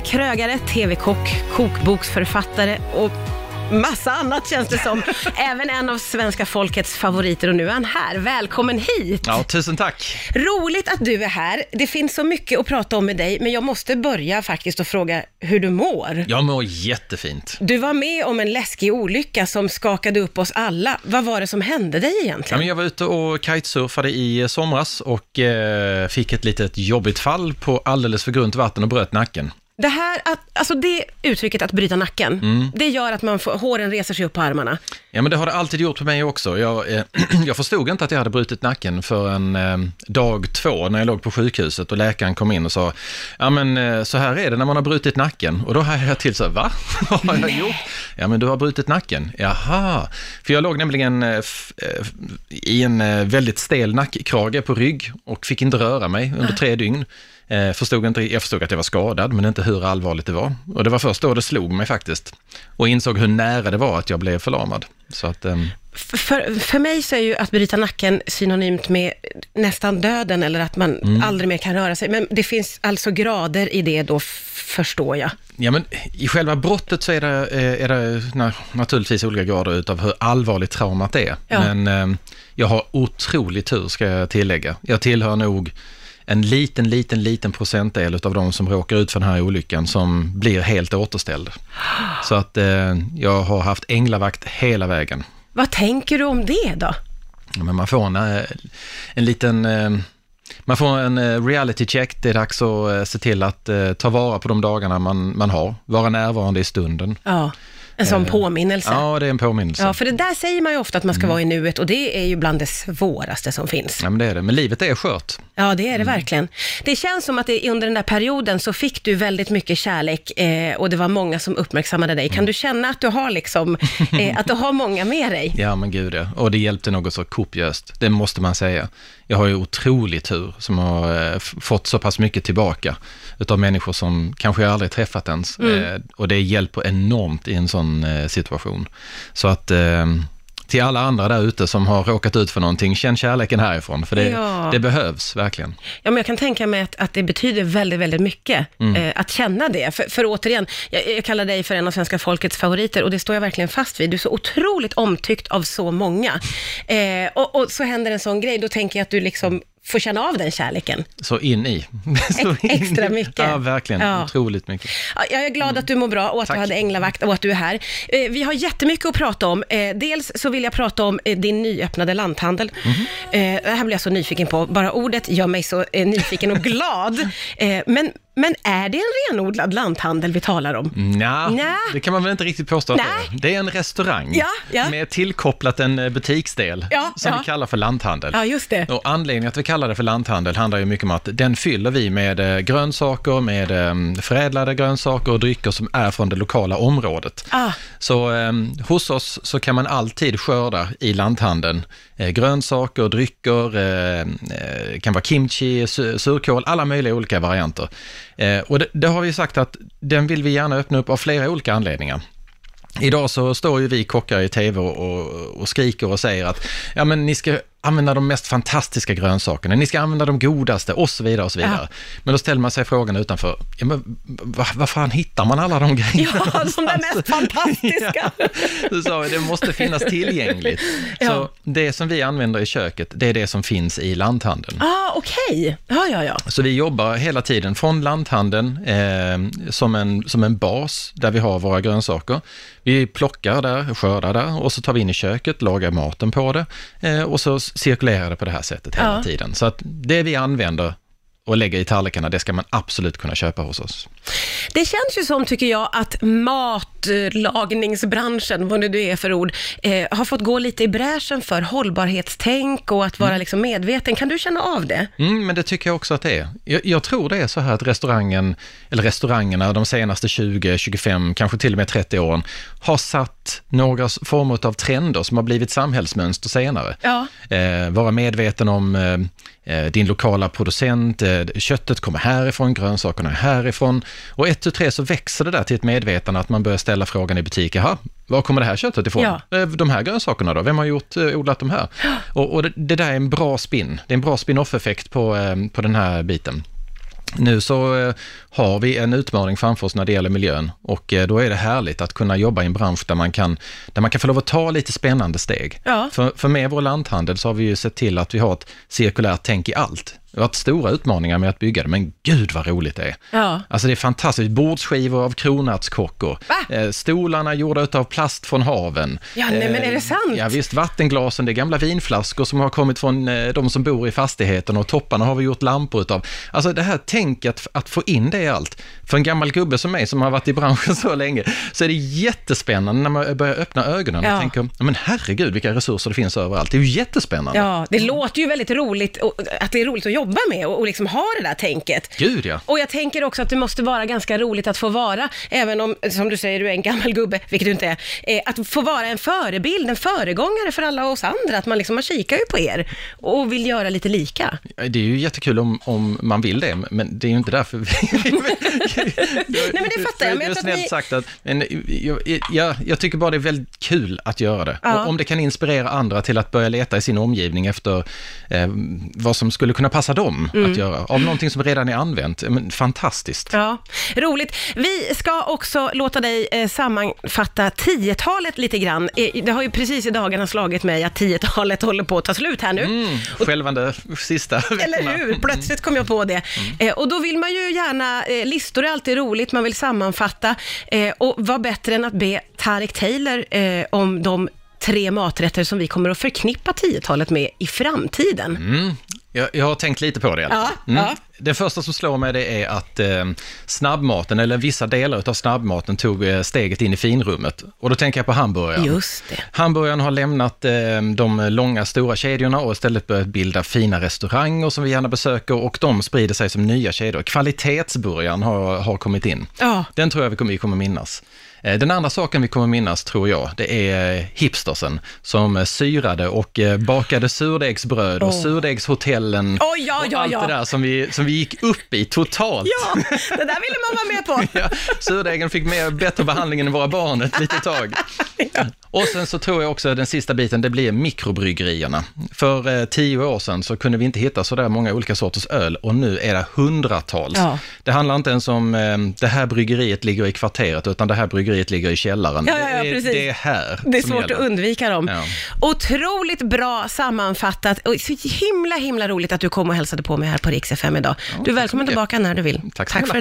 är krögare, TV-kock, kokboksförfattare och massa annat känns det som. Även en av svenska folkets favoriter och nu är han här. Välkommen hit! Ja, tusen tack. Roligt att du är här. Det finns så mycket att prata om med dig, men jag måste börja faktiskt och fråga hur du mår. Jag mår jättefint. Du var med om en läskig olycka som skakade upp oss alla. Vad var det som hände dig Ja, egentligen? men jag var ute och kitesurfade i somras och eh, fick ett litet jobbigt fall på alldeles för grunt vatten och bröt nacken. Det här, att, alltså det uttrycket att bryta nacken, Mm. det gör att man får, håren reser sig upp på armarna. Ja, men det har det alltid gjort på mig också. Jag, eh, jag förstod inte att jag hade brutit nacken förrän eh, dag två när jag låg på sjukhuset och läkaren kom in och sa, ja men eh, så här är det när man har brutit nacken. Och då hajade jag till så här, va? Vad har jag gjort? Ja, men du har brutit nacken. Jaha. För jag låg nämligen eh, eh, i en eh, väldigt stel nackkrage på rygg och fick inte röra mig under tre dygn. Förstod inte, jag förstod att jag var skadad, men inte hur allvarligt det var. Och det var först då det slog mig faktiskt. Och insåg hur nära det var att jag blev förlamad. Så att, ehm, för, för mig så är ju att bryta nacken synonymt med nästan döden eller att man Mm. aldrig mer kan röra sig. Men det finns alltså grader i det då, förstår jag. ja, men i själva brottet så är det, eh, är det na, naturligtvis olika grader utav hur allvarligt traumat är. Ja. Men ehm, jag har otrolig tur, ska jag tillägga. Jag tillhör nog en liten, liten, liten procentdel av de som råkar ut för den här olyckan som blir helt återställd. Så att eh, jag har haft änglavakt hela vägen. Vad tänker du om det då? Ja, Men man får en, eh, en liten... eh, Man får en eh, reality check. Det är dags att se till att ta vara på de dagarna man, man har. Vara närvarande i stunden. Ja, en sån påminnelse. Ja. Ja, det är en påminnelse. för det där säger man ju ofta att man ska Mm. vara i nuet och det är ju bland det svåraste som finns. Ja, men det är det. Men livet är skört. Ja, det är Mm. det verkligen. Det känns som att det, under den där perioden så fick du väldigt mycket kärlek eh, och det var många som uppmärksammade dig. Mm. Kan du känna att du har liksom, eh, att du har många med dig? Ja, men gud ja. Och det hjälpte något så kopiöst. Det måste man säga. Jag har ju otrolig tur som har eh, fått så pass mycket tillbaka utav människor som kanske jag aldrig träffat ens. Eh, och det hjälper enormt i en sån eh, situation. Så att eh, till alla andra där ute som har råkat ut för någonting, känn kärleken härifrån. För det, Ja. det behövs verkligen. Ja, men jag kan tänka mig att, att det betyder väldigt, väldigt mycket Mm. eh, att känna det. För, för återigen, jag, jag kallar dig för en av svenska folkets favoriter och det står jag verkligen fast vid. Du är så otroligt omtyckt av så många. Eh, och, och så händer en sån grej, då tänker jag att du liksom får känna av den kärleken. Så in i. Så in extra mycket. Ja, verkligen. Ja. Otroligt mycket. Ja, Jag är glad att du mår bra och att Tack. du hade änglavakt och att du är här. Eh, Vi har jättemycket att prata om. Eh, Dels så vill jag prata om eh, din nyöppnade lanthandel. Eh, Det här blir jag så nyfiken på. Bara ordet gör mig så nyfiken och glad. Men, men är det en renodlad lanthandel vi talar om? Nja. det kan man väl inte riktigt påstå att det Nej. är. Det är en restaurang Ja, ja. med tillkopplat en eh, butiksdel Ja, som vi kallar för lanthandel. Ja, just det. Och anledningen att vi kallar det för lanthandel handlar ju mycket om att den fyller vi med eh, grönsaker, med eh, förädlade grönsaker och drycker som är från det lokala området. Ah. Så eh, hos oss så kan man alltid skörda i lanthandeln eh, grönsaker, drycker, eh, kan vara kimchi, su- surkål, alla möjliga olika varianter. Eh, och det, det har vi sagt att den vill vi gärna öppna upp av flera olika anledningar. Idag så står ju vi kockar i tv och, och skriker och säger att ja, men ni ska använda de mest fantastiska grönsakerna, ni ska använda de godaste och så vidare och så vidare. Men då ställer man sig frågan utanför, ja, men vad va fan hittar man alla de grejerna? Ja, de där mest fantastiska. Ja, så det måste finnas tillgängligt. Ja. Så det som vi använder i köket, det är det som finns i lanthandeln. Ah, okej. Ja, ja, ja. Så vi jobbar hela tiden från lanthandeln eh, som, en, som en bas där vi har våra grönsaker. Vi plockar där, skördar där och så tar vi in i köket, lagar maten på det eh, och så cirkulerar det på det här sättet hela Ja. tiden. Så att det vi använder och lägger i tallrikarna, det ska man absolut kunna köpa hos oss. Det känns ju som, tycker jag, att matlagningsbranschen, vad nu det är för ord, eh, har fått gå lite i bräschen för hållbarhetstänk och att vara liksom medveten. Kan du känna av det? Mm, men det tycker jag också att det är. Jag, jag tror det är så här att restaurangen, eller restaurangerna de senaste 20, 25, kanske till och med 30 åren, har satt några former av trender som har blivit samhällsmönster senare. Ja. Eh, vara medveten om eh, eh, din lokala producent, eh, köttet kommer härifrån, grönsakerna är härifrån. Och ett, tu, tre så växer det där till ett medvetande att man börjar ställa frågan i butik, jaha, var kommer det här köttet ifrån? Ja. Eh, De här grönsakerna då, vem har gjort, eh, odlat de här? Och, och det, det där är en bra spin, det är en bra spin-off-effekt på, på den här biten. Nu så eh, har vi en utmaning framför oss när det gäller miljön och eh, då är det härligt att kunna jobba i en bransch där man kan, där man kan få lov att ta lite spännande steg. Ja. För, för med vår lanthandel så har vi ju sett till att vi har ett cirkulärt tänk i allt. Vi har haft stora utmaningar med att bygga det, men gud vad roligt det är. Ja. Alltså det är fantastiskt. Bordsskivor av kronärtskockor. Va? Eh, stolarna gjorda av plast från haven. Ja, nej, men är det Eh, sant? Ja visst, vattenglasen, det är gamla vinflaskor som har kommit från eh, de som bor i fastigheten och topparna har vi gjort lampor utav. Alltså det här tänket att få in det i allt. För en gammal gubbe som mig som har varit i branschen så länge, så är det jättespännande när man börjar öppna ögonen Ja. och tänker, "Ja, men herregud vilka resurser det finns överallt. Det är ju jättespännande. Ja, det låter ju väldigt roligt, och, att det är roligt att jobba med och, och liksom ha det där tänket. Gud ja. Och jag tänker också att det måste vara ganska roligt att få vara, även om, som du säger, du är en gammal gubbe, vilket du inte är, eh, att få vara en förebild, en föregångare för alla oss andra, att man liksom, man kikar ju på er och vill göra lite lika. Det är ju jättekul om, om man vill det, men det är ju inte därför vi... Nej, men det fattar jag, men jag att snällt ni- sagt att, men jag, jag, jag tycker bara det är väldigt kul att göra det. Ja. Och om det kan inspirera andra till att börja leta i sin omgivning efter eh, vad som skulle kunna passa dem Mm. att göra, av någonting som redan är använt. Men, fantastiskt. Ja, roligt. Vi ska också låta dig eh, sammanfatta 10-talet lite grann. Eh, det har ju precis i dagarna slagit mig att 10-talet håller på att ta slut här nu. Mm, skälvande sista. Eller hur? Plötsligt kom jag på det. Eh, och då vill man ju gärna, eh, listor är alltid roligt, man vill sammanfatta. Eh, och vad bättre än att be Tarek Taylor eh, om de tre maträtter som vi kommer att förknippa 10-talet med i framtiden. Mm. Jag, jag har tänkt lite på det. fall. Ja, ja. Det första som slår mig det är att eh, snabbmaten, eller vissa delar av snabbmaten, tog eh, steget in i finrummet. Och då tänker jag på hamburgaren. Just det. Hamburgaren har lämnat eh, de långa stora kedjorna och istället börjat bilda fina restauranger som vi gärna besöker och de sprider sig som nya kedjor. Kvalitetsburgaren har, har kommit in. Ja. Den tror jag vi kommer, vi kommer minnas. Den andra saken vi kommer minnas, tror jag, det är hipstersen som syrade och bakade surdegsbröd och Åh. surdegshotellen Oj, ja, och ja, allt ja. det där som vi, som vi gick upp i totalt. Ja, det där ville man vara med på. Ja, surdegen fick mer, bättre behandling än våra barn ett litet tag. Och sen så tror jag också den sista biten, det blir mikrobryggerierna. För eh, tio år sedan så kunde vi inte hitta så där många olika sorters öl och nu är det hundratals. Ja. Det handlar inte ens om eh, det här bryggeriet ligger i kvarteret, utan det här bryggeriet ligger i källaren. Ja, ja, det, det är här Det är svårt gäller. att undvika dem. Ja. Otroligt bra sammanfattat och så himla, himla roligt att du kom och hälsade på mig här på Rix FM idag. du är välkommen tillbaka när du vill. Tack tack för idag.